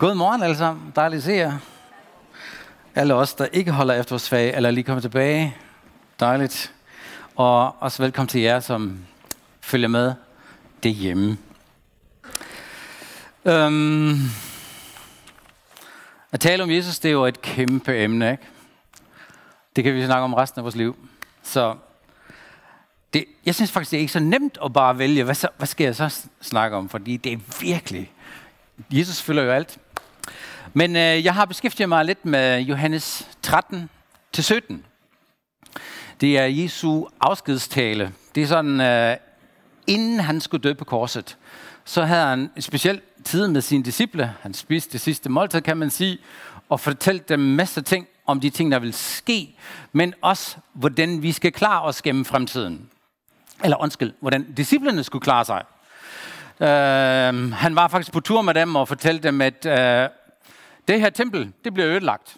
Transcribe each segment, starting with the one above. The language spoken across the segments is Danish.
God morgen alle sammen. Dejligt at se jer. Alle os, der ikke holder efterårsfag, eller lige kommer tilbage. Dejligt. Og også velkommen til jer, som følger med derhjemme. Øhm, at tale om Jesus, det er jo et kæmpe emne, ikke? Det kan vi snakke om resten af vores liv. Så det, jeg synes faktisk, det er ikke så nemt at bare vælge, hvad, så, hvad skal jeg så snakke om? Fordi det er virkelig... Jesus fylder jo alt. Men øh, jeg har beskæftiget mig lidt med Johannes 13 til 17. Det er Jesu afskedstale. Det er sådan, øh, inden han skulle dø på korset, så havde han en speciel tid med sine disciple. Han spiste det sidste måltid, kan man sige, og fortalte dem masser af ting om de ting, der vil ske, men også, hvordan vi skal klare os gennem fremtiden. Eller undskyld, hvordan disciplene skulle klare sig. Øh, han var faktisk på tur med dem og fortalte dem, at øh, det her tempel, det bliver ødelagt.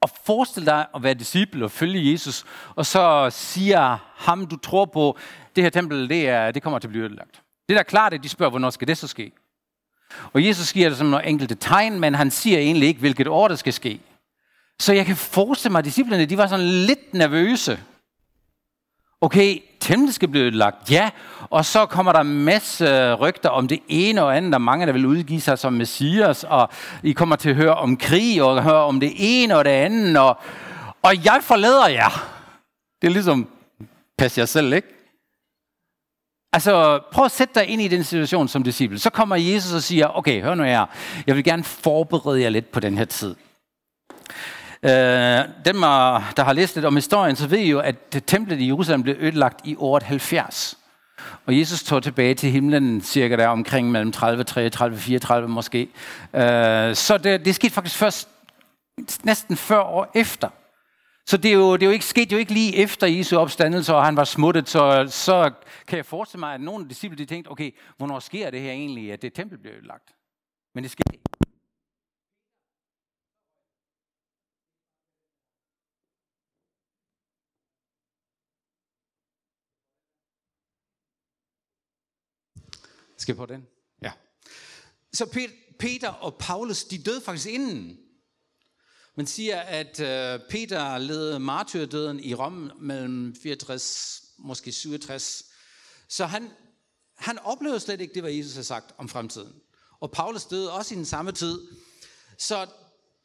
Og forestil dig at være disciple og følge Jesus, og så siger ham, du tror på, det her tempel, det, er, det kommer til at blive ødelagt. Det er klart, at de spørger, hvornår skal det så ske? Og Jesus giver det som nogle enkelte tegn, men han siger egentlig ikke, hvilket år det skal ske. Så jeg kan forestille mig, at disciplene de var sådan lidt nervøse. Okay, templet skal blive lagt, ja. Og så kommer der en masse øh, rygter om det ene og andet. Der er mange, der vil udgive sig som messias, og I kommer til at høre om krig, og høre om det ene og det andet. Og, og jeg forlader jer. Det er ligesom, pas jer selv, ikke? Altså, prøv at sætte dig ind i den situation som disciple. Så kommer Jesus og siger, okay, hør nu her, jeg vil gerne forberede jer lidt på den her tid. Øh, dem, øh, der har læst lidt om historien, så ved I jo, at templet i Jerusalem blev ødelagt i året 70. Og Jesus tog tilbage til himlen cirka der omkring mellem 30, 33, 34 måske. Øh, så det, det skete faktisk først næsten 40 år efter. Så det er jo, det er jo ikke sket jo ikke lige efter Jesu opstandelse, og han var smuttet, så, så kan jeg forestille mig, at nogle af disciple de tænkte, okay, hvornår sker det her egentlig, at det tempel bliver ødelagt? Men det skete Skal på den? Ja. Så Peter og Paulus, de døde faktisk inden. Man siger, at øh, Peter led martyrdøden i Rom mellem 64, måske 67. Så han, han oplevede slet ikke det, hvad Jesus har sagt om fremtiden. Og Paulus døde også i den samme tid. Så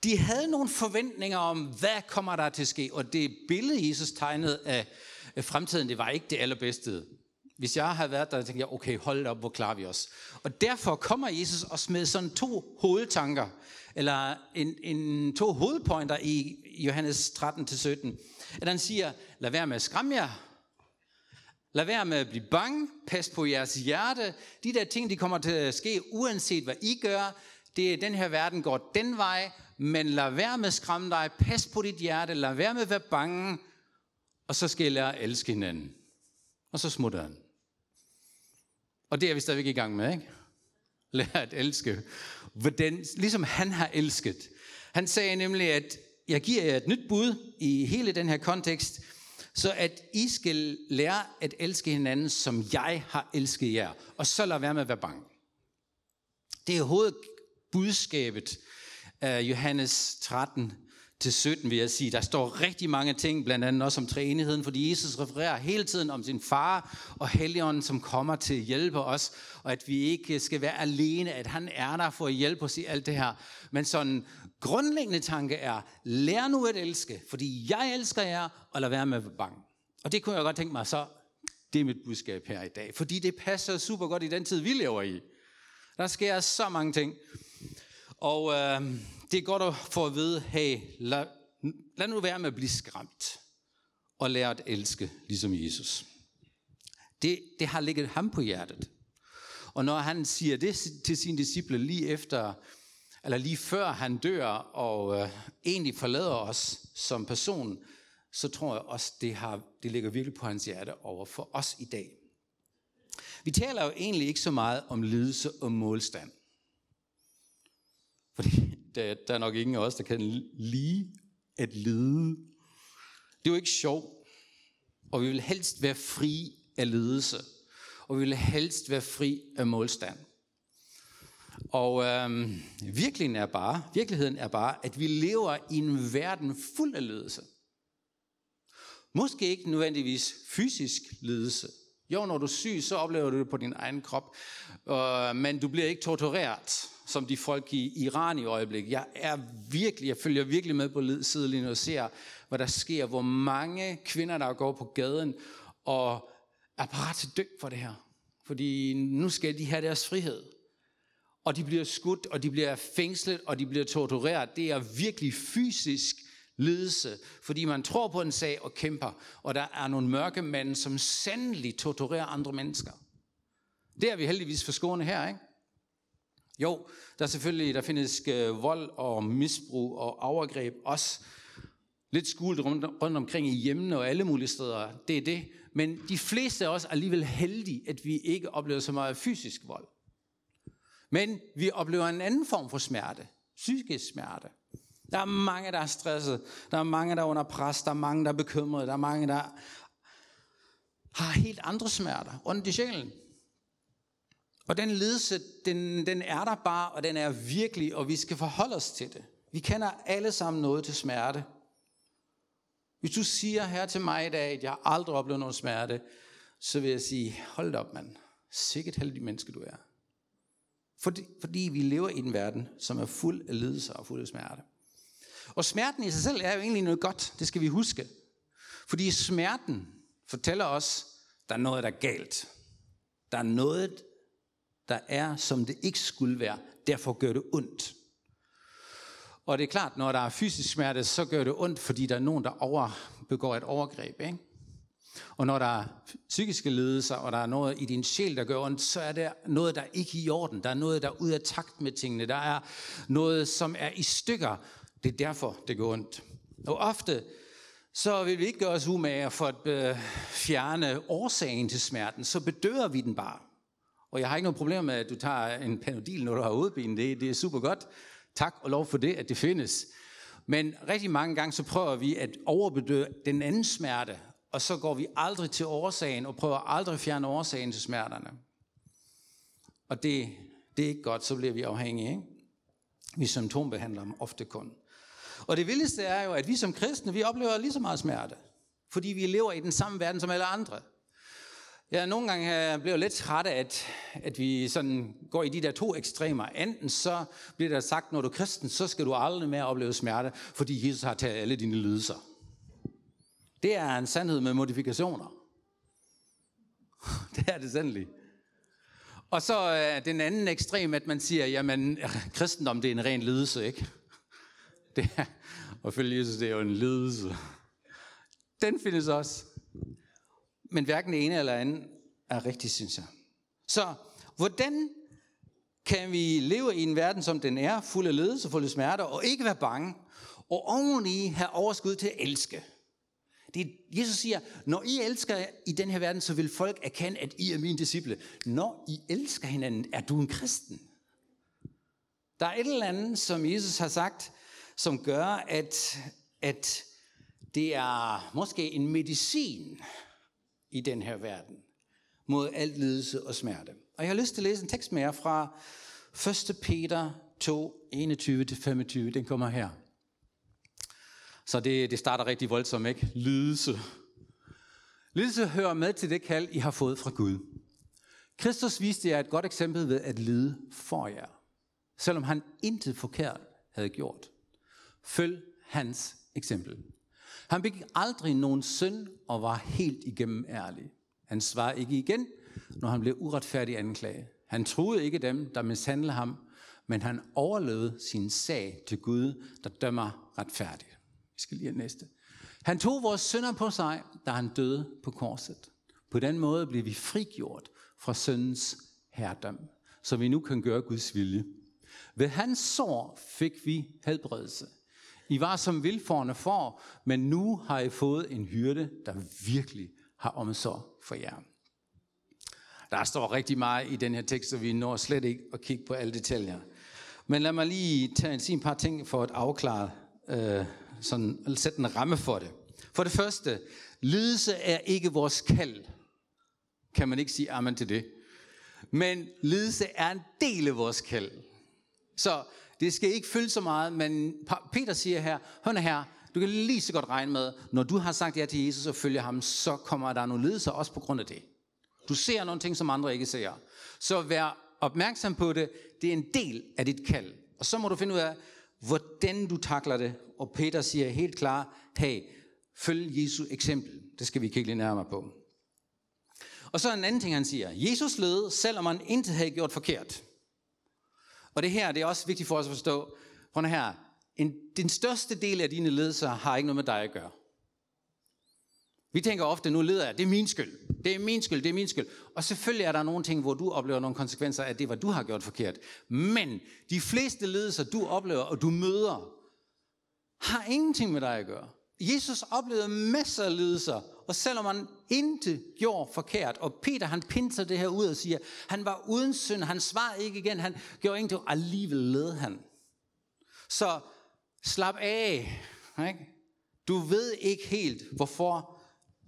de havde nogle forventninger om, hvad kommer der til at ske. Og det billede, Jesus tegnede af fremtiden, det var ikke det allerbedste. Hvis jeg havde været der, tænkte jeg, okay, hold op, hvor klarer vi os? Og derfor kommer Jesus og med sådan to hovedtanker, eller en, en, to hovedpointer i Johannes 13-17. At han siger, lad være med at skræmme jer. Lad være med at blive bange. Pas på jeres hjerte. De der ting, de kommer til at ske, uanset hvad I gør. Det er, den her verden går den vej, men lad være med at skræmme dig. Pas på dit hjerte. Lad være med at være bange. Og så skal I lære at elske hinanden. Og så smutter han. Og det er vi stadigvæk i gang med, ikke? Lære at elske. Hvordan, ligesom han har elsket. Han sagde nemlig, at jeg giver jer et nyt bud i hele den her kontekst, så at I skal lære at elske hinanden, som jeg har elsket jer. Og så lad være med at være bange. Det er hovedbudskabet af Johannes 13, til 17, vil jeg sige. Der står rigtig mange ting, blandt andet også om træenigheden, fordi Jesus refererer hele tiden om sin far og Helligånden, som kommer til at hjælpe os, og at vi ikke skal være alene, at han er der for at hjælpe os i alt det her. Men sådan grundlæggende tanke er, lær nu at elske, fordi jeg elsker jer, og lad være med at være bange. Og det kunne jeg godt tænke mig, så det er mit budskab her i dag, fordi det passer super godt i den tid, vi lever i. Der sker så mange ting. Og øh, det er godt at få at vide, hey, lad, lad nu være med at blive skræmt, og lære at elske, ligesom Jesus. Det, det har ligget ham på hjertet. Og når han siger det til sine disciple lige efter, eller lige før han dør, og øh, egentlig forlader os som person, så tror jeg også, det, har, det ligger virkelig på hans hjerte over for os i dag. Vi taler jo egentlig ikke så meget om lidelse og målstand. Der, der er nok ingen af os, der kan lide at lide. Det er jo ikke sjovt. Og vi vil helst være fri af ledelse. Og vi vil helst være fri af målstand. Og øhm, virkeligheden, er bare, virkeligheden er bare, at vi lever i en verden fuld af ledelse. Måske ikke nødvendigvis fysisk ledelse. Jo, når du er syg, så oplever du det på din egen krop. Øh, men du bliver ikke tortureret, som de folk i Iran i øjeblikket. Jeg er virkelig, jeg følger virkelig med på sidelinjen og ser, hvad der sker. Hvor mange kvinder, der går på gaden og er parat til dø for det her. Fordi nu skal de have deres frihed. Og de bliver skudt, og de bliver fængslet, og de bliver tortureret. Det er virkelig fysisk lidelse, fordi man tror på en sag og kæmper, og der er nogle mørke mænd, som sandelig torturerer andre mennesker. Det er vi heldigvis forskående her, ikke? Jo, der er selvfølgelig, der findes øh, vold og misbrug og overgreb også lidt skjult rundt, rundt omkring i hjemmene og alle mulige steder. Det er det. Men de fleste af os er alligevel heldige, at vi ikke oplever så meget fysisk vold. Men vi oplever en anden form for smerte. Psykisk smerte. Der er mange, der er stresset. Der er mange, der er under pres. Der er mange, der er bekymrede. Der er mange, der har helt andre smerter. Rundt i sjælen. Og den ledelse, den, den er der bare, og den er virkelig, og vi skal forholde os til det. Vi kender alle sammen noget til smerte. Hvis du siger her til mig i dag, at jeg aldrig har oplevet nogen smerte, så vil jeg sige, hold op mand, sikkert heldig menneske du er. Fordi, fordi vi lever i en verden, som er fuld af lidelse og fuld af smerte. Og smerten i sig selv er jo egentlig noget godt, det skal vi huske. Fordi smerten fortæller os, der er noget, der er galt. Der er noget, der er, som det ikke skulle være. Derfor gør det ondt. Og det er klart, når der er fysisk smerte, så gør det ondt, fordi der er nogen, der over, begår et overgreb. Ikke? Og når der er psykiske lidelser, og der er noget i din sjæl, der gør ondt, så er der noget, der ikke i orden. Der er noget, der er ude af takt med tingene. Der er noget, som er i stykker. Det er derfor, det går ondt. Og ofte, så vil vi ikke gøre os umage for at øh, fjerne årsagen til smerten. Så bedøver vi den bare. Og jeg har ikke noget problem med, at du tager en panodil, når du har hovedpine. Det, det er super godt. Tak og lov for det, at det findes. Men rigtig mange gange, så prøver vi at overbedøve den anden smerte, og så går vi aldrig til årsagen, og prøver aldrig at fjerne årsagen til smerterne. Og det, det er ikke godt, så bliver vi afhængige. Ikke? Vi symptombehandler dem ofte kun. Og det vildeste er jo, at vi som kristne, vi oplever lige så meget smerte. Fordi vi lever i den samme verden som alle andre. Ja, nogle gange bliver lidt træt af, at, at vi sådan går i de der to ekstremer. Enten så bliver der sagt, når du er kristen, så skal du aldrig mere opleve smerte, fordi Jesus har taget alle dine lidelser. Det er en sandhed med modifikationer. Det er det sandelig. Og så er den anden ekstrem, at man siger, jamen, kristendom, det er en ren lidelse, ikke? Det er, at følge Jesus, det er jo en lidelse. Den findes også. Men hverken det ene eller andet er rigtigt, synes jeg. Så hvordan kan vi leve i en verden, som den er, fuld af ledelse, fuld af smerter, og ikke være bange, og oveni have overskud til at elske? Det, Jesus siger, når I elsker i den her verden, så vil folk erkende, at I er mine disciple. Når I elsker hinanden, er du en kristen. Der er et eller andet, som Jesus har sagt, som gør, at, at det er måske en medicin i den her verden mod alt lidelse og smerte. Og jeg har lyst til at læse en tekst med jer fra 1. Peter 2, 21-25. Den kommer her. Så det, det starter rigtig voldsomt, ikke? Lidelse. Lidelse hører med til det kald, I har fået fra Gud. Kristus viste jer et godt eksempel ved at lide for jer, selvom han intet forkert havde gjort. Følg hans eksempel. Han begik aldrig nogen synd og var helt igennem ærlig. Han svarede ikke igen, når han blev uretfærdig anklaget. Han troede ikke dem, der mishandlede ham, men han overlevede sin sag til Gud, der dømmer retfærdigt. Vi skal lige næste. Han tog vores synder på sig, da han døde på korset. På den måde blev vi frigjort fra syndens herredom, så vi nu kan gøre Guds vilje. Ved hans sår fik vi helbredelse. I var som vilforne for, men nu har I fået en hyrde, der virkelig har omsorg for jer. Der står rigtig meget i den her tekst, og vi når slet ikke at kigge på alle detaljer. Men lad mig lige tage en et par ting for at afklare, øh, sådan, sætte en ramme for det. For det første, lidelse er ikke vores kald. Kan man ikke sige amen til det? Men lidelse er en del af vores kald. Så det skal ikke fylde så meget, men Peter siger her, hør her, du kan lige så godt regne med, når du har sagt ja til Jesus og følger ham, så kommer der nogle lidelser også på grund af det. Du ser nogle ting, som andre ikke ser. Så vær opmærksom på det. Det er en del af dit kald. Og så må du finde ud af, hvordan du takler det. Og Peter siger helt klart, hey, følg Jesu eksempel. Det skal vi kigge lidt nærmere på. Og så en anden ting, han siger. Jesus led, selvom han intet havde gjort forkert. Og det her, det er også vigtigt for os at forstå. Prøv her. En, den største del af dine ledelser har ikke noget med dig at gøre. Vi tænker ofte, nu leder jeg, det er min skyld. Det er min skyld, det er min skyld. Og selvfølgelig er der nogle ting, hvor du oplever nogle konsekvenser af det, hvad du har gjort forkert. Men de fleste ledelser, du oplever og du møder, har ingenting med dig at gøre. Jesus oplevede masser af lidelser, og selvom han intet gjorde forkert, og Peter han pinser det her ud og siger, han var uden synd, han svarede ikke igen, han gjorde ingenting, alligevel led han. Så slap af. Ikke? Du ved ikke helt, hvorfor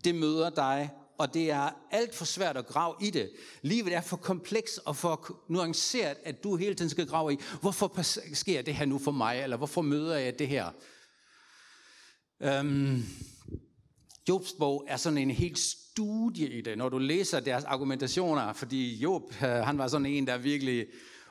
det møder dig, og det er alt for svært at grave i det. Livet er for kompleks og for nuanceret, at du hele tiden skal grave i, hvorfor sker det her nu for mig, eller hvorfor møder jeg det her? Øhm, Jobs bog er sådan en helt studie i det, når du læser deres argumentationer, fordi Job, øh, han var sådan en, der virkelig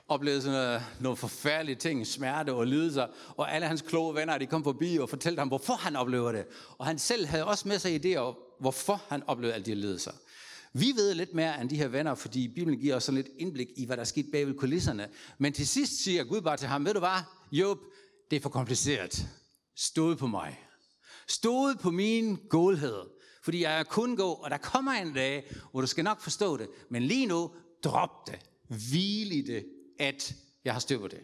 oplevede sådan noget, nogle forfærdelige ting, smerte og lidelser, og alle hans kloge venner, de kom forbi og fortalte ham, hvorfor han oplever det. Og han selv havde også med sig idéer hvorfor han oplevede alle de lidelser. Vi ved lidt mere end de her venner, fordi Bibelen giver os sådan lidt indblik i, hvad der skete bag ved kulisserne. Men til sidst siger Gud bare til ham, ved du hvad, Job, det er for kompliceret. Stod på mig. Stod på min godhed. Fordi jeg er kun god, og der kommer en dag, hvor du skal nok forstå det. Men lige nu, drop det. Hvil i det, at jeg har styr på det.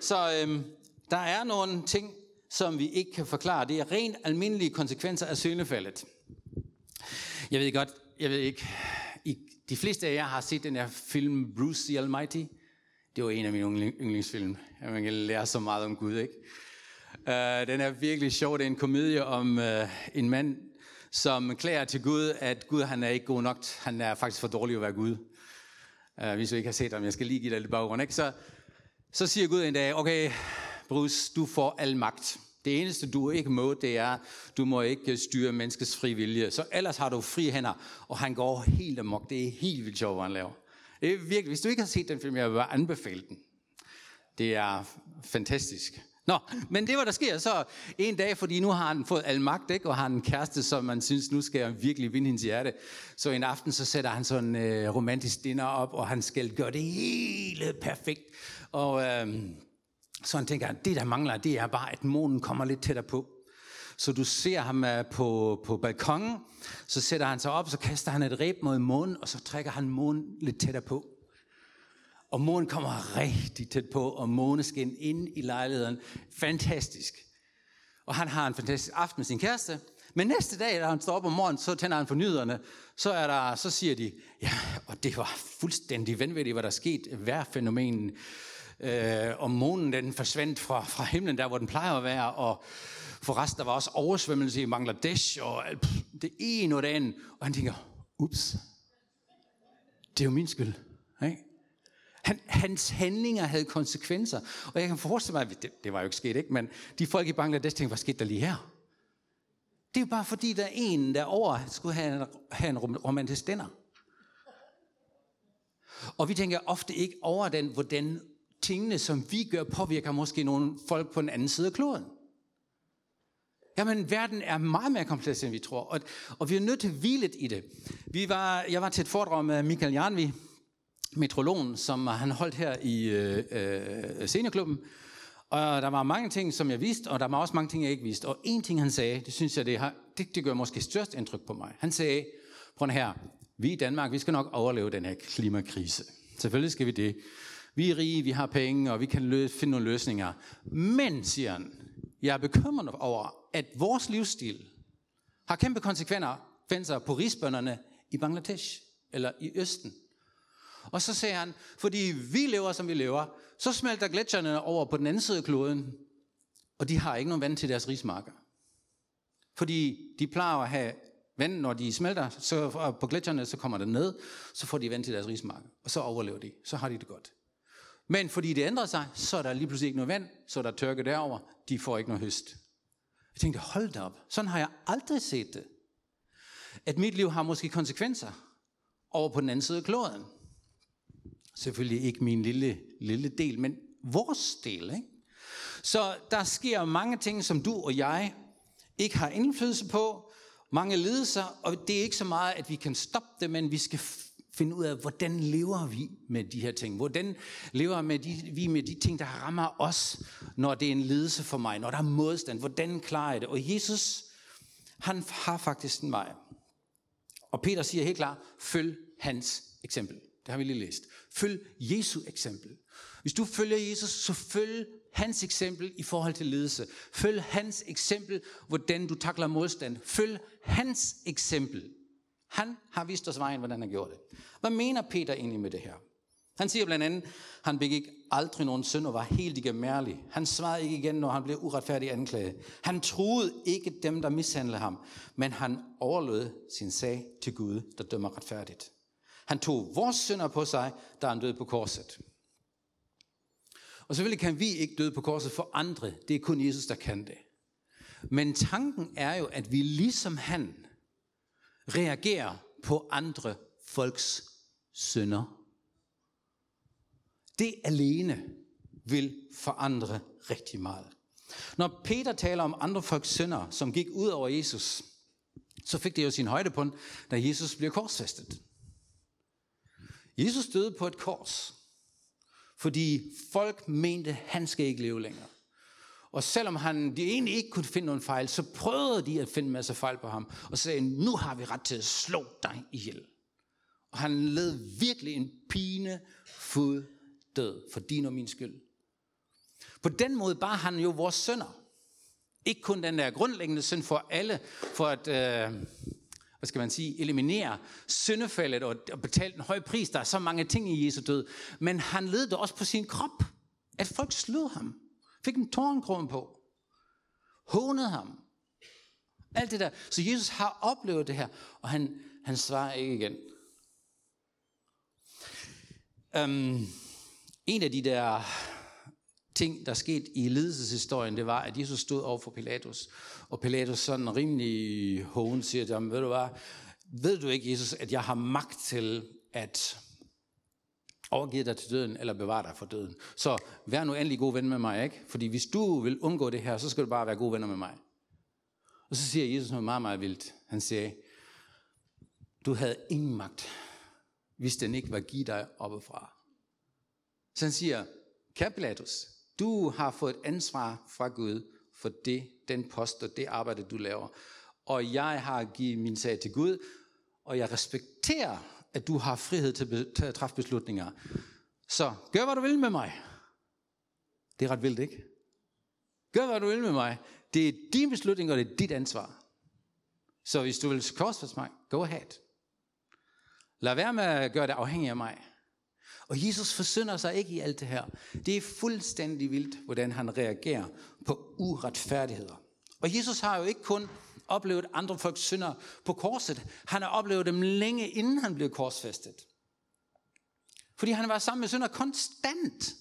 Så øhm, der er nogle ting, som vi ikke kan forklare. Det er rent almindelige konsekvenser af syndefaldet. Jeg ved godt, jeg ved ikke, I, de fleste af jer har set den her film Bruce the Almighty. Det var en af mine yndlingsfilm. Man kan lære så meget om Gud, ikke? Uh, den er virkelig sjov. Det er en komedie om uh, en mand, som klager til Gud, at Gud han er ikke god nok. Han er faktisk for dårlig at være Gud. Uh, hvis du ikke har set ham, jeg skal lige give dig lidt baggrund. Ikke? Så, så siger Gud en dag, okay, Bruce, du får al magt. Det eneste, du ikke må, det er, du må ikke styre menneskets fri vilje. Så ellers har du fri hænder, og han går helt amok. Det er helt vildt sjovt, hvad han laver. Det er virkelig, hvis du ikke har set den film, jeg vil anbefale den. Det er fantastisk. Nå, men det var der sker så en dag, fordi nu har han fået al magt, ikke? og har en kæreste, som man synes, nu skal jeg virkelig vinde hendes hjerte. Så en aften, så sætter han sådan en øh, romantisk dinner op, og han skal gøre det hele perfekt. Og øh, så han tænker, det der mangler, det er bare, at månen kommer lidt tættere på. Så du ser ham øh, på, på balkongen, så sætter han sig op, så kaster han et reb mod månen, og så trækker han månen lidt tættere på. Og månen kommer rigtig tæt på, og måneskin ind i lejligheden. Fantastisk. Og han har en fantastisk aften med sin kæreste. Men næste dag, da han står op om morgenen, så tænder han for nyderne. Så, er der, så siger de, ja, og det var fuldstændig vanvittigt, hvad der skete. Vejrfænomenen øh, og månen den forsvandt fra, fra himlen, der hvor den plejer at være, og forresten der var også oversvømmelse i Bangladesh, og pff, det ene og det andet. Og han tænker, ups, det er jo min skyld. Ikke? Han, hans handlinger havde konsekvenser. Og jeg kan forestille mig, at det, det var jo ikke sket, ikke? men de folk i Bangladesh tænkte, hvad skete der lige her? Det er jo bare fordi, der er en derovre skulle have en, have en romantisk dinner. Og vi tænker ofte ikke over den, hvordan tingene, som vi gør, påvirker måske nogle folk på den anden side af kloden. Jamen, verden er meget mere kompleks, end vi tror, og, og vi er nødt til at hvile i det. Vi var, jeg var til et foredrag med Michael Jarnvi, metrologen, som han holdt her i øh, øh, seniorklubben, og der var mange ting, som jeg vidste, og der var også mange ting, jeg ikke vidste. Og en ting, han sagde, det synes jeg, det, har, det, det gør måske størst indtryk på mig. Han sagde, prøv her, vi i Danmark, vi skal nok overleve den her klimakrise. Selvfølgelig skal vi det. Vi er rige, vi har penge, og vi kan lø- finde nogle løsninger. Men, siger han, jeg er bekymret over, at vores livsstil har kæmpe konsekvenser på rigsbønderne i Bangladesh eller i Østen. Og så sagde han, fordi vi lever, som vi lever, så smelter gletsjerne over på den anden side af kloden, og de har ikke nogen vand til deres rismarker. Fordi de plejer at have vand, når de smelter så på gletsjerne, så kommer det ned, så får de vand til deres rismarker, og så overlever de. Så har de det godt. Men fordi det ændrer sig, så er der lige pludselig ikke noget vand, så er der tørke derover. De får ikke noget høst. Jeg tænkte, hold da op. Sådan har jeg aldrig set det. At mit liv har måske konsekvenser over på den anden side af kloden. Selvfølgelig ikke min lille, lille del, men vores del. Ikke? Så der sker mange ting, som du og jeg ikke har indflydelse på. Mange lidelser, og det er ikke så meget, at vi kan stoppe det, men vi skal finde ud af, hvordan lever vi med de her ting? Hvordan lever med de, vi med de ting, der rammer os, når det er en lidelse for mig, når der er modstand? Hvordan klarer jeg det? Og Jesus, han har faktisk en vej. Og Peter siger helt klart, følg hans eksempel. Det har vi lige læst. Følg Jesu eksempel. Hvis du følger Jesus, så følg hans eksempel i forhold til ledelse. Følg hans eksempel, hvordan du takler modstand. Følg hans eksempel. Han har vist os vejen, hvordan han gjorde det. Hvad mener Peter egentlig med det her? Han siger blandt andet, han begik aldrig nogen synd og var helt igennemærlig. Han svarede ikke igen, når han blev uretfærdigt anklaget. Han troede ikke dem, der mishandlede ham, men han overlod sin sag til Gud, der dømmer retfærdigt. Han tog vores synder på sig, da han døde på korset. Og selvfølgelig kan vi ikke døde på korset for andre. Det er kun Jesus, der kan det. Men tanken er jo, at vi ligesom han reagerer på andre folks synder. Det alene vil forandre rigtig meget. Når Peter taler om andre folks synder, som gik ud over Jesus, så fik det jo sin højdepunkt, da Jesus blev korsfæstet. Jesus døde på et kors, fordi folk mente, at han skal ikke leve længere. Og selvom han, de egentlig ikke kunne finde nogen fejl, så prøvede de at finde en masse fejl på ham, og sagde, nu har vi ret til at slå dig ihjel. Og han led virkelig en pine fod død for din og min skyld. På den måde bar han jo vores sønder. Ikke kun den der grundlæggende synd for alle, for at, øh, hvad skal man sige, eliminere syndefaldet og, og betale en høj pris. Der er så mange ting i Jesu død. Men han led det også på sin krop, at folk slog ham. Fik en tårnkron på. Hånede ham. Alt det der. Så Jesus har oplevet det her, og han, han svarer ikke igen. Um, en af de der ting, der skete i ledelseshistorien, det var, at Jesus stod over for Pilatus. Og Pilatus sådan rimelig hoven siger til ham, ved du hvad, ved du ikke, Jesus, at jeg har magt til at overgive dig til døden, eller bevare dig for døden. Så vær nu endelig god ven med mig, ikke? Fordi hvis du vil undgå det her, så skal du bare være god venner med mig. Og så siger Jesus noget meget, meget vildt. Han siger, du havde ingen magt, hvis den ikke var givet dig oppefra. Så han siger, kære Pilatus, du har fået et ansvar fra Gud for det, den post og det arbejde, du laver. Og jeg har givet min sag til Gud, og jeg respekterer at du har frihed til, til at træffe beslutninger. Så gør, hvad du vil med mig. Det er ret vildt, ikke? Gør, hvad du vil med mig. Det er din beslutning, og det er dit ansvar. Så hvis du vil korsfæste mig, go ahead. Lad være med at gøre det afhængig af mig. Og Jesus forsynder sig ikke i alt det her. Det er fuldstændig vildt, hvordan han reagerer på uretfærdigheder. Og Jesus har jo ikke kun oplevet andre folks synder på korset. Han har oplevet dem længe inden han blev korsfæstet. Fordi han var sammen med synder konstant.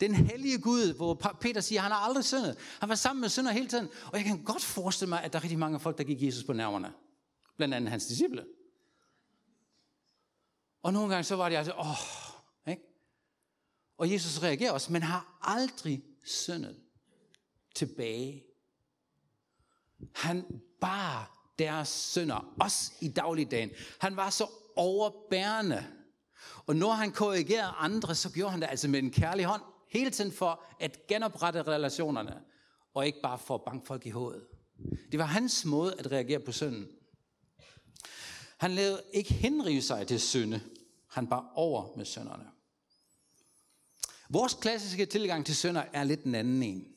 Den hellige Gud, hvor Peter siger, han har aldrig syndet. Han var sammen med synder hele tiden. Og jeg kan godt forestille mig, at der er rigtig mange folk, der gik Jesus på nerverne. Blandt andet hans disciple. Og nogle gange så var det altså, åh. Og Jesus reagerer også, men har aldrig syndet tilbage han bar deres sønder, også i dagligdagen. Han var så overbærende. Og når han korrigerede andre, så gjorde han det altså med en kærlig hånd, hele tiden for at genoprette relationerne, og ikke bare for at banke folk i hovedet. Det var hans måde at reagere på synden. Han lavede ikke henrive sig til synde. Han bar over med synderne. Vores klassiske tilgang til sønder er lidt en anden en.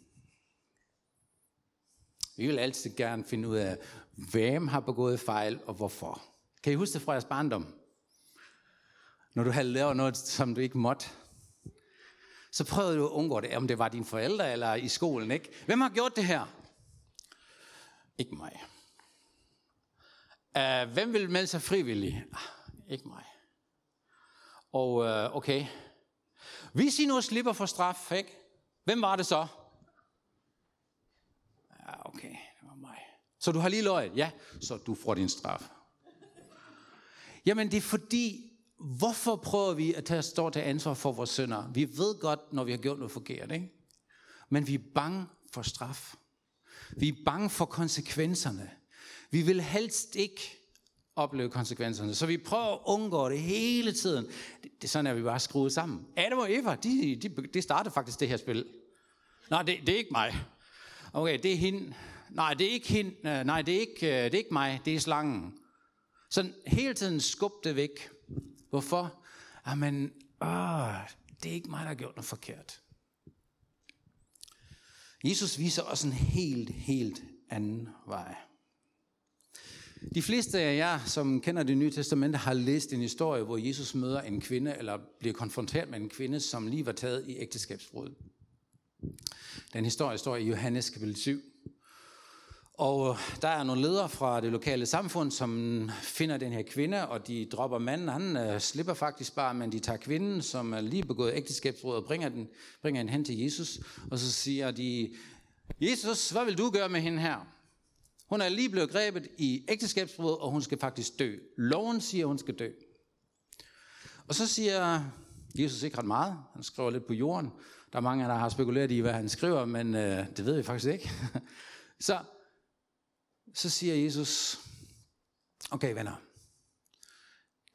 Vi vil altid gerne finde ud af, hvem har begået fejl og hvorfor. Kan I huske det fra jeres barndom? Når du havde lavet noget, som du ikke måtte, så prøvede du at undgå det, om det var dine forældre eller i skolen. Ikke? Hvem har gjort det her? Ikke mig. Uh, hvem vil melde sig frivillig? Uh, ikke mig. Og uh, okay, hvis I nu slipper for straf, ikke? Hvem var det så? Ja, okay, det var mig. Så du har lige løjet? Ja, så du får din straf. Jamen det er fordi, hvorfor prøver vi at tage, stå til ansvar for vores synder? Vi ved godt, når vi har gjort noget forkert, ikke? Men vi er bange for straf. Vi er bange for konsekvenserne. Vi vil helst ikke opleve konsekvenserne. Så vi prøver at undgå det hele tiden. Det, det sådan er vi bare skruet sammen. Adam og Eva, de, de, de startede faktisk det her spil. Nej, det, det er ikke mig. Okay, det er hende. Nej, det er ikke hende. Øh, nej, det er ikke, øh, det er ikke mig. Det er slangen. Så hele tiden skub det væk. Hvorfor? Jamen, åh, det er ikke mig, der har gjort noget forkert. Jesus viser os en helt, helt anden vej. De fleste af jer, som kender det nye testamente, har læst en historie, hvor Jesus møder en kvinde, eller bliver konfronteret med en kvinde, som lige var taget i ægteskabsbrud. Den historie står i Johannes kapitel 7. Og øh, der er nogle ledere fra det lokale samfund, som finder den her kvinde, og de dropper manden. Han uh, slipper faktisk bare, men de tager kvinden, som er lige begået ægteskabsbrud, og bringer, den, bringer den hen til Jesus. Og så siger de, Jesus, hvad vil du gøre med hende her? Hun er lige blevet grebet i ægteskabsbrud, og hun skal faktisk dø. Loven siger, hun skal dø. Og så siger Jesus ikke ret meget. Han skriver lidt på jorden. Der er mange, der har spekuleret i, hvad han skriver, men øh, det ved vi faktisk ikke. så, så siger Jesus, okay venner,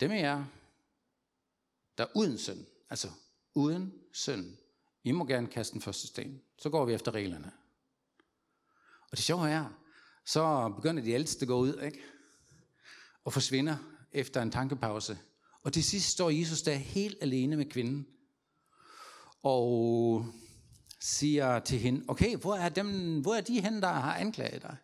dem af jer, der er uden synd, altså uden synd, I må gerne kaste den første sten. Så går vi efter reglerne. Og det sjove er, så begynder de ældste at gå ud, ikke? Og forsvinder efter en tankepause. Og til sidst står Jesus der helt alene med kvinden. Og siger til hende, okay, hvor er, dem, hvor er de hen, der har anklaget dig?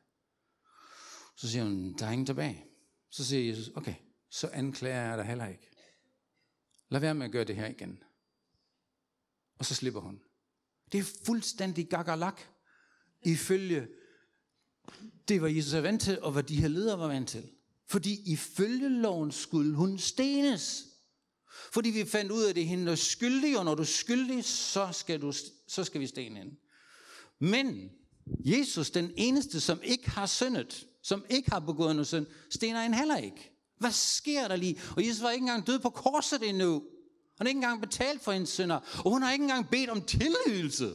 Så siger hun, der er ingen tilbage. Så siger Jesus, okay, så anklager jeg dig heller ikke. Lad være med at gøre det her igen. Og så slipper hun. Det er fuldstændig gagalak, ifølge det var Jesus er vant til, og hvad de her ledere var vant til. Fordi ifølge loven skulle hun stenes. Fordi vi fandt ud af, at det er hende, der er skyldig, og når du er skyldig, så skal, du, så skal vi stene hende. Men Jesus, den eneste, som ikke har syndet, som ikke har begået noget synd, stener hende heller ikke. Hvad sker der lige? Og Jesus var ikke engang død på korset endnu. Han har ikke engang betalt for hendes synder. Og hun har ikke engang bedt om tilgivelse.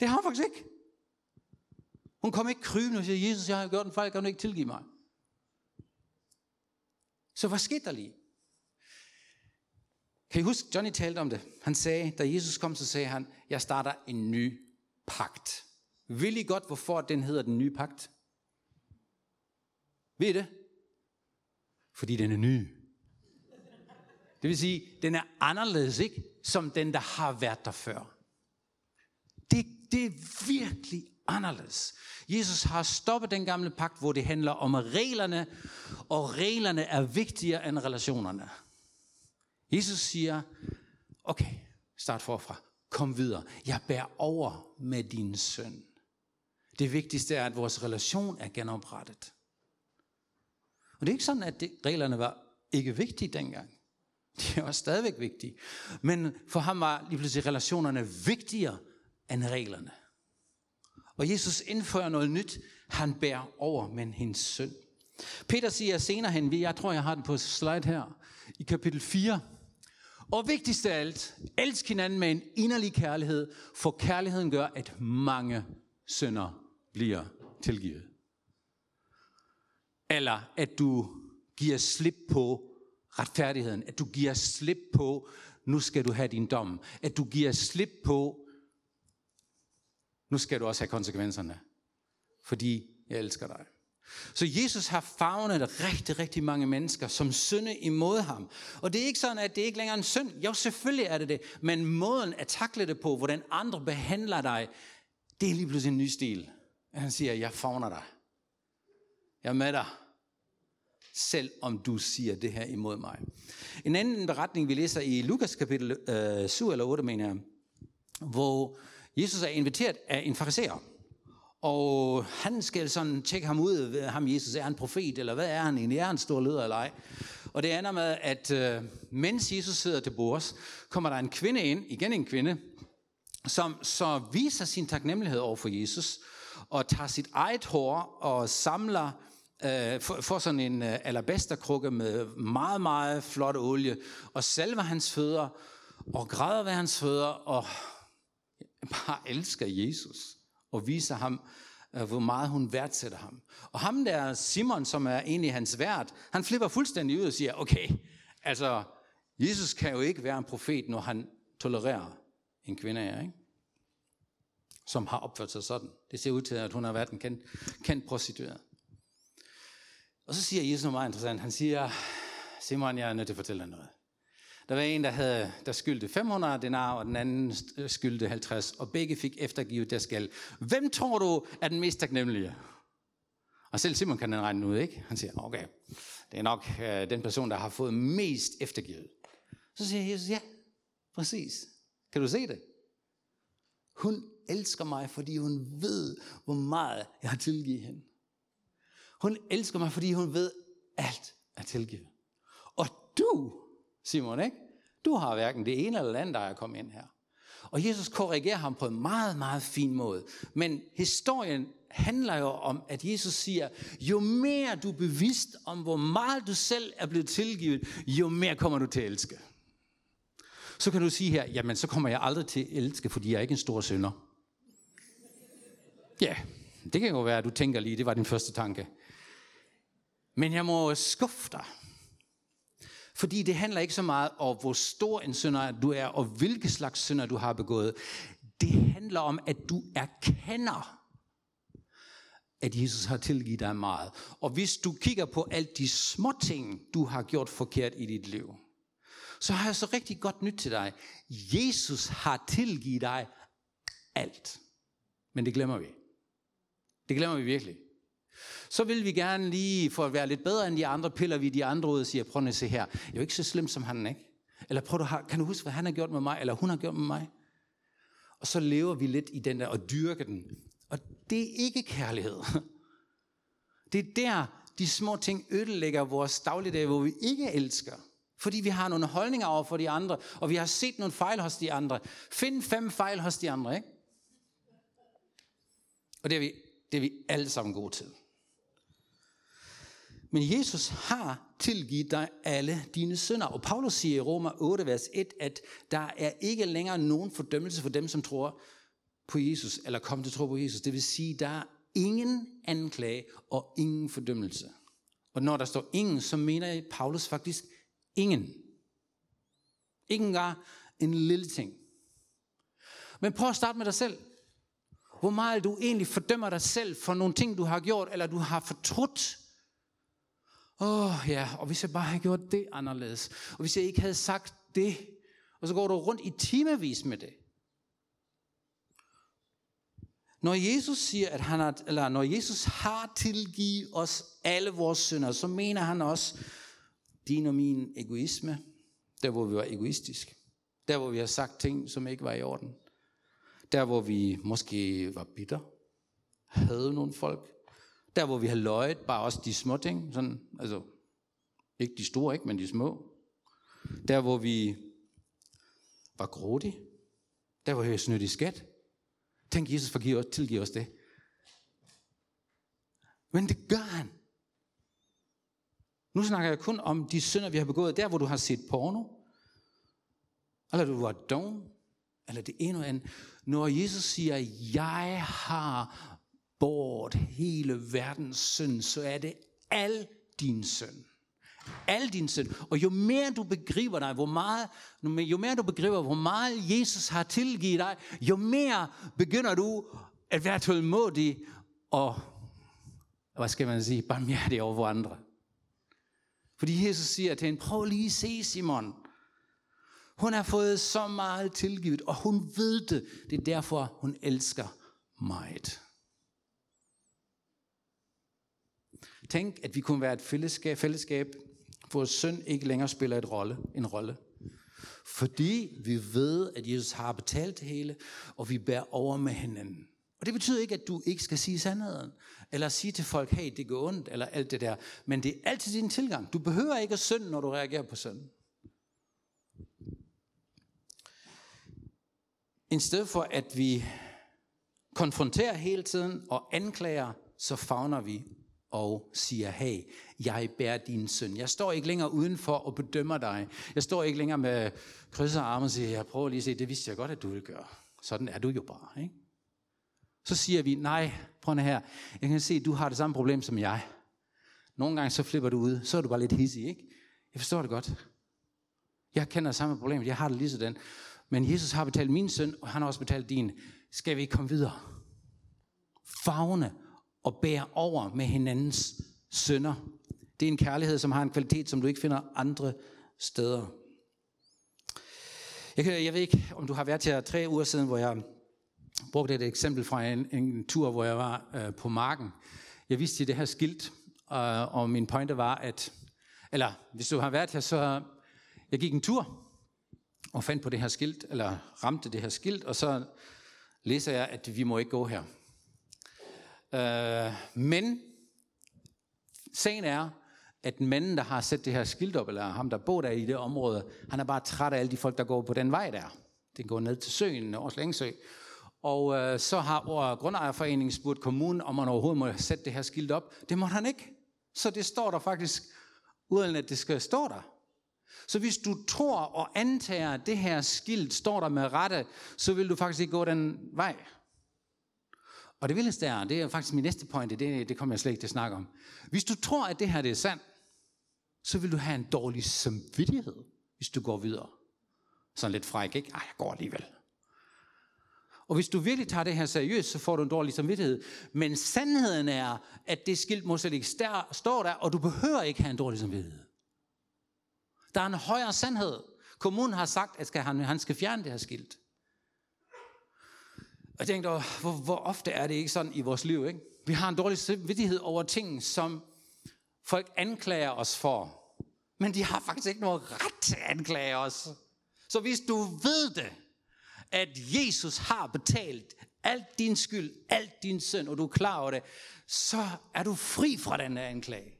Det har hun faktisk ikke. Hun kom ikke krybende og siger, Jesus, jeg har gjort en fejl, kan du ikke tilgive mig? Så hvad skete der lige? Kan I huske, Johnny talte om det. Han sagde, da Jesus kom, så sagde han, jeg starter en ny pagt. Vil I godt, hvorfor den hedder den nye pagt? Ved I det? Fordi den er ny. Det vil sige, den er anderledes, ikke? Som den, der har været der før. Det, det er virkelig anderledes. Jesus har stoppet den gamle pagt, hvor det handler om reglerne, og reglerne er vigtigere end relationerne. Jesus siger, okay, start forfra, kom videre. Jeg bærer over med din søn. Det vigtigste er, at vores relation er genoprettet. Og det er ikke sådan, at det, reglerne var ikke vigtige dengang. De var stadigvæk vigtige. Men for ham var lige pludselig relationerne vigtigere end reglerne. Og Jesus indfører noget nyt. Han bærer over med hendes søn. Peter siger senere hen, jeg tror jeg har den på slide her, i kapitel 4. Og vigtigst af alt, elsk hinanden med en inderlig kærlighed, for kærligheden gør, at mange sønder bliver tilgivet. Eller at du giver slip på retfærdigheden, at du giver slip på, nu skal du have din dom, at du giver slip på, nu skal du også have konsekvenserne, fordi jeg elsker dig. Så Jesus har fagnet rigtig, rigtig mange mennesker, som synde imod ham. Og det er ikke sådan, at det ikke længere er en synd. Jo, selvfølgelig er det det. Men måden at takle det på, hvordan andre behandler dig, det er lige pludselig en ny stil. Han siger, jeg fagner dig. Jeg er med dig. Selv om du siger det her imod mig. En anden beretning, vi læser i Lukas kapitel øh, 7 eller 8, mener jeg, hvor Jesus er inviteret af en fariser. Og han skal sådan tjekke ham ud, ham Jesus, er han profet, eller hvad er han egentlig? Er han stor leder eller ej? Og det ender med, at øh, mens Jesus sidder til bords, kommer der en kvinde ind, igen en kvinde, som så viser sin taknemmelighed over for Jesus, og tager sit eget hår og samler, øh, får sådan en øh, alabasterkrukke med meget, meget flot olie, og salver hans fødder, og græder ved hans fødder, og bare elsker Jesus, og viser ham, øh, hvor meget hun værdsætter ham. Og ham der, Simon, som er egentlig hans vært, han flipper fuldstændig ud og siger, okay, altså, Jesus kan jo ikke være en profet, når han tolererer en kvinde her, ikke? som har opført sig sådan. Det ser ud til, at hun har været en kendt, kendt prostitueret. Og så siger Jesus noget meget interessant. Han siger, Simon, jeg er nødt til at fortælle dig noget. Der var en, der, havde, der skyldte 500 denar, og den anden skyldte 50, og begge fik eftergivet deres gæld. Hvem tror du er den mest taknemmelige? Og selv Simon kan den regne ud, ikke? Han siger, okay, det er nok øh, den person, der har fået mest eftergivet. Så siger Jesus, ja, præcis. Kan du se det? Hun elsker mig, fordi hun ved, hvor meget jeg har tilgivet hende. Hun elsker mig, fordi hun ved, alt er tilgivet. Og du, Simon, ikke? Du har hverken det ene eller det andet, der er kommet ind her. Og Jesus korrigerer ham på en meget, meget fin måde. Men historien handler jo om, at Jesus siger, jo mere du er bevidst om, hvor meget du selv er blevet tilgivet, jo mere kommer du til at elske. Så kan du sige her, jamen så kommer jeg aldrig til at elske, fordi jeg er ikke en stor synder. Ja, det kan jo være, at du tænker lige, det var din første tanke. Men jeg må skuffe dig. Fordi det handler ikke så meget om, hvor stor en synder du er, og hvilke slags synder du har begået. Det handler om, at du erkender, at Jesus har tilgivet dig meget. Og hvis du kigger på alt de små ting, du har gjort forkert i dit liv, så har jeg så rigtig godt nyt til dig. Jesus har tilgivet dig alt. Men det glemmer vi. Det glemmer vi virkelig. Så vil vi gerne lige, for at være lidt bedre end de andre, piller vi de andre ud og siger, prøv at se her, jeg er jo ikke så slem som han, ikke? Eller prøv at, kan du huske, hvad han har gjort med mig, eller hun har gjort med mig? Og så lever vi lidt i den der, og dyrker den. Og det er ikke kærlighed. Det er der, de små ting ødelægger vores dagligdag, hvor vi ikke elsker. Fordi vi har nogle holdninger over for de andre, og vi har set nogle fejl hos de andre. Find fem fejl hos de andre, ikke? Og det er vi det er vi alle sammen gode til. Men Jesus har tilgivet dig alle dine synder. Og Paulus siger i Roma 8, vers 1, at der er ikke længere nogen fordømmelse for dem, som tror på Jesus, eller kommer til at tro på Jesus. Det vil sige, der er ingen anklage og ingen fordømmelse. Og når der står ingen, så mener Paulus faktisk ingen. Ikke engang en lille ting. Men prøv at starte med dig selv hvor meget du egentlig fordømmer dig selv for nogle ting, du har gjort, eller du har fortrudt. Åh oh, ja, og hvis jeg bare havde gjort det anderledes, og hvis jeg ikke havde sagt det, og så går du rundt i timevis med det. Når Jesus siger, at han har, eller når Jesus har tilgivet os alle vores synder, så mener han også din og min egoisme, der hvor vi var egoistisk, der hvor vi har sagt ting, som ikke var i orden, der hvor vi måske var bitter, havde nogle folk. Der hvor vi har løjet, bare også de små ting, sådan, altså ikke de store, ikke, men de små. Der hvor vi var grådige. Der hvor vi har snydt i skat. Tænk, Jesus forgiver os, tilgiver os det. Men det gør han. Nu snakker jeg kun om de synder, vi har begået. Der, hvor du har set porno, eller du var doven, eller det ene eller andet. Når Jesus siger, jeg har bort hele verdens synd, så er det al din synd. Al din synd. Og jo mere du begriber dig, hvor meget, jo mere du begriber, hvor meget Jesus har tilgivet dig, jo mere begynder du at være tålmodig og, hvad skal man sige, barmhjertig over andre. Fordi Jesus siger til hende, prøv lige at se Simon, hun har fået så meget tilgivet, og hun ved det. Det er derfor, hun elsker meget. Tænk, at vi kunne være et fællesskab, fællesskab hvor synd ikke længere spiller et rolle, en rolle. Fordi vi ved, at Jesus har betalt det hele, og vi bærer over med hinanden. Og det betyder ikke, at du ikke skal sige sandheden, eller sige til folk, hey, det går ondt, eller alt det der. Men det er altid din tilgang. Du behøver ikke at synde, når du reagerer på synd. I stedet for, at vi konfronterer hele tiden og anklager, så fagner vi og siger, hey, jeg bærer din søn. Jeg står ikke længere udenfor og bedømmer dig. Jeg står ikke længere med krydser arme og siger, jeg prøver lige at se, det vidste jeg godt, at du ville gøre. Sådan er du jo bare. Ikke? Så siger vi, nej, prøv her, jeg kan se, at du har det samme problem som jeg. Nogle gange så flipper du ud, så er du bare lidt hissig, ikke? Jeg forstår det godt. Jeg kender samme problem, jeg har det lige sådan. Men Jesus har betalt min søn, og han har også betalt din. Skal vi komme videre? Fagne og bære over med hinandens sønder. Det er en kærlighed, som har en kvalitet, som du ikke finder andre steder. Jeg, kan, jeg ved ikke, om du har været her tre uger siden, hvor jeg brugte et eksempel fra en, en tur, hvor jeg var øh, på marken. Jeg viste det her skilt, øh, og min pointe var, at, eller hvis du har været her, så jeg gik en tur, og fandt på det her skilt, eller ramte det her skilt, og så læser jeg, at vi må ikke gå her. Øh, men sagen er, at manden, der har sat det her skilt op, eller ham, der bor der i det område, han er bare træt af alle de folk, der går på den vej der. Den går ned til søen, Års Længsø. Og øh, så har Grundejerforeningen spurgt kommunen, om man overhovedet må sætte det her skilt op. Det må han ikke. Så det står der faktisk, uden at det skal stå der. Så hvis du tror og antager, at det her skilt står der med rette, så vil du faktisk ikke gå den vej. Og det vildeste er, det er faktisk min næste pointe, det, det kommer jeg slet ikke til at snakke om. Hvis du tror, at det her det er sandt, så vil du have en dårlig samvittighed, hvis du går videre. Sådan lidt fræk, ikke? Ej, jeg går alligevel. Og hvis du virkelig tager det her seriøst, så får du en dårlig samvittighed. Men sandheden er, at det skilt må slet ikke stå der, og du behøver ikke have en dårlig samvittighed. Der er en højere sandhed. Kommunen har sagt, at han, han skal fjerne det her skilt. Og jeg tænkte, hvor, hvor ofte er det ikke sådan i vores liv? Ikke? Vi har en dårlig samvittighed over ting, som folk anklager os for. Men de har faktisk ikke noget ret til at anklage os. Så hvis du ved det, at Jesus har betalt alt din skyld, alt din synd, og du er klar over det, så er du fri fra den anklage.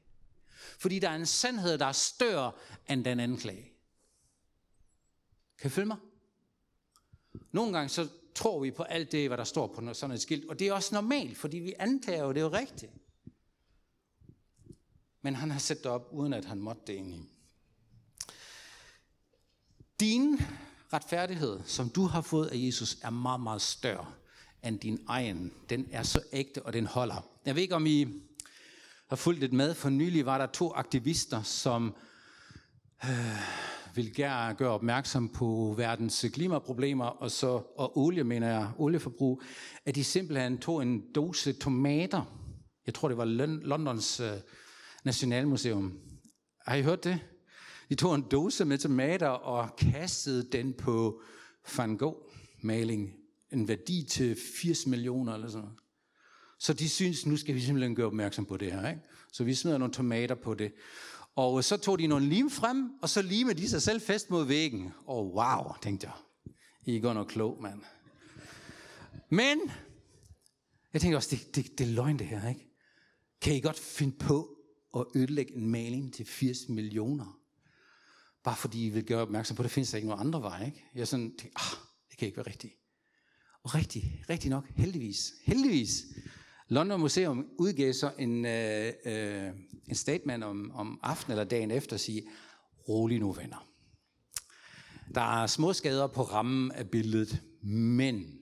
Fordi der er en sandhed, der er større end den anklage. Kan I følge mig? Nogle gange så tror vi på alt det, hvad der står på sådan et skilt, og det er også normalt, fordi vi antager jo, det er jo rigtigt. Men han har sat det op, uden at han måtte det egentlig. Din retfærdighed, som du har fået af Jesus, er meget, meget større end din egen. Den er så ægte, og den holder. Jeg ved ikke, om I har fulgt lidt med. For nylig var der to aktivister, som øh, vil gerne gøre opmærksom på verdens klimaproblemer, og så og olie, mener jeg, olieforbrug, at de simpelthen tog en dose tomater. Jeg tror, det var Londons øh, Nationalmuseum. Har I hørt det? De tog en dose med tomater og kastede den på Van Gogh-maling. En værdi til 80 millioner eller sådan noget. Så de synes, nu skal vi simpelthen gøre opmærksom på det her. Ikke? Så vi smider nogle tomater på det. Og så tog de nogle lim frem, og så limede de sig selv fast mod væggen. Og oh, wow, tænkte jeg. I er godt nok klog, mand. Men, jeg tænkte også, det, det, det er løgn det her, ikke? Kan I godt finde på at ødelægge en maling til 80 millioner? Bare fordi I vil gøre opmærksom på, at der findes der ikke nogen andre vej, ikke? Jeg sådan tænkte, ah, det kan ikke være rigtigt. Og rigtigt, rigtigt nok, heldigvis, heldigvis, London Museum udgav så en, øh, øh, en statement om, om aftenen eller dagen efter og sige, rolig nu venner. Der er små skader på rammen af billedet, men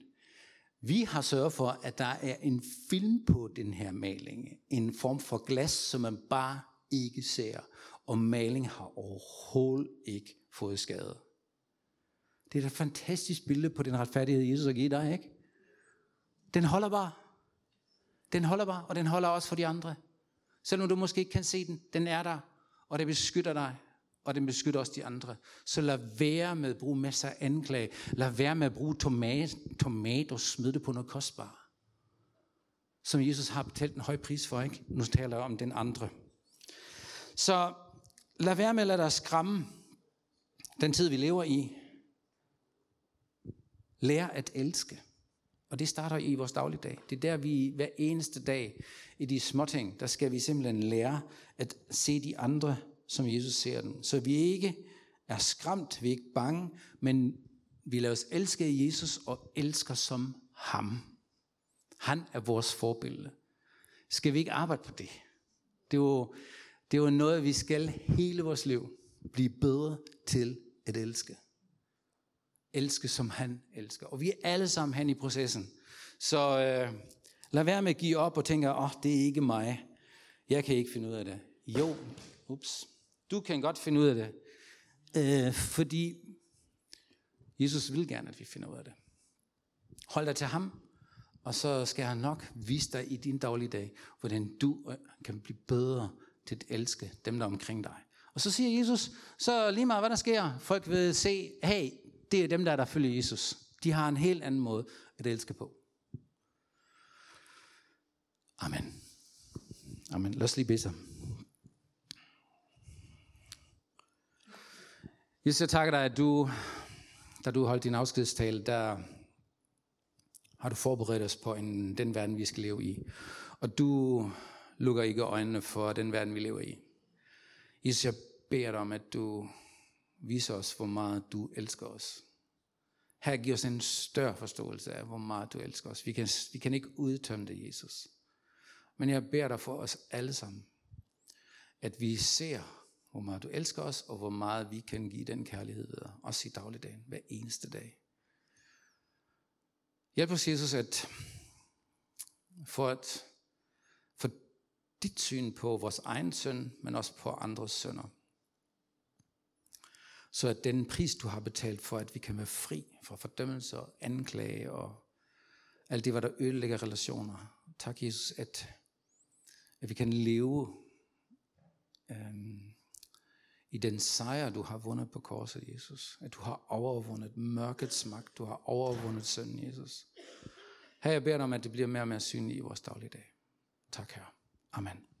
vi har sørget for, at der er en film på den her maling. En form for glas, som man bare ikke ser. Og maling har overhovedet ikke fået skade. Det er et fantastisk billede på den retfærdighed, Jesus har givet dig, ikke? Den holder bare. Den holder bare, og den holder også for de andre. Selvom du måske ikke kan se den, den er der, og den beskytter dig, og den beskytter også de andre. Så lad være med at bruge masser af anklage. Lad være med at bruge tomat, tomat og smide det på noget kostbart. Som Jesus har betalt en høj pris for, ikke? Nu taler jeg om den andre. Så lad være med at lade dig skræmme den tid, vi lever i. Lær at elske. Og det starter i vores dagligdag. Det er der, vi hver eneste dag i de små ting, der skal vi simpelthen lære at se de andre, som Jesus ser dem. Så vi ikke er skræmt, vi er ikke bange, men vi lader os elske af Jesus og elsker som ham. Han er vores forbillede. Skal vi ikke arbejde på det? Det er jo, det er jo noget, vi skal hele vores liv blive bedre til at elske. Elske som han elsker. Og vi er alle sammen hen i processen. Så øh, lad være med at give op og tænke, åh, oh, det er ikke mig. Jeg kan ikke finde ud af det. Jo, ups. Du kan godt finde ud af det. Øh, fordi Jesus vil gerne, at vi finder ud af det. Hold dig til ham, og så skal han nok vise dig i din dagligdag, hvordan du øh, kan blive bedre til at elske dem, der er omkring dig. Og så siger Jesus, så lige meget hvad der sker, folk vil se, hey, det er dem der, er der følger Jesus. De har en helt anden måde at elske på. Amen. Amen. Lad os lige bede sammen. Jesus, jeg takker dig, at du, da du holdt din afskedstale, der har du forberedt os på en, den verden, vi skal leve i. Og du lukker ikke øjnene for den verden, vi lever i. Jesus, jeg beder dig om, at du Vis os, hvor meget du elsker os. Her giver os en større forståelse af, hvor meget du elsker os. Vi kan, vi kan ikke udtømme det, Jesus. Men jeg beder dig for os alle sammen, at vi ser, hvor meget du elsker os, og hvor meget vi kan give den kærlighed videre. Også i dagligdagen, hver eneste dag. Hjælp os, Jesus, at for, at, for dit syn på vores egen søn, men også på andres sønner. Så at den pris, du har betalt for, at vi kan være fri fra fordømmelse og anklage og alt det, hvad der ødelægger relationer. Tak, Jesus, at, at vi kan leve øhm, i den sejr, du har vundet på korset, Jesus. At du har overvundet mørkets magt. Du har overvundet synden, Jesus. Her jeg beder dig om, at det bliver mere og mere synligt i vores dagligdag. Tak, her. Amen.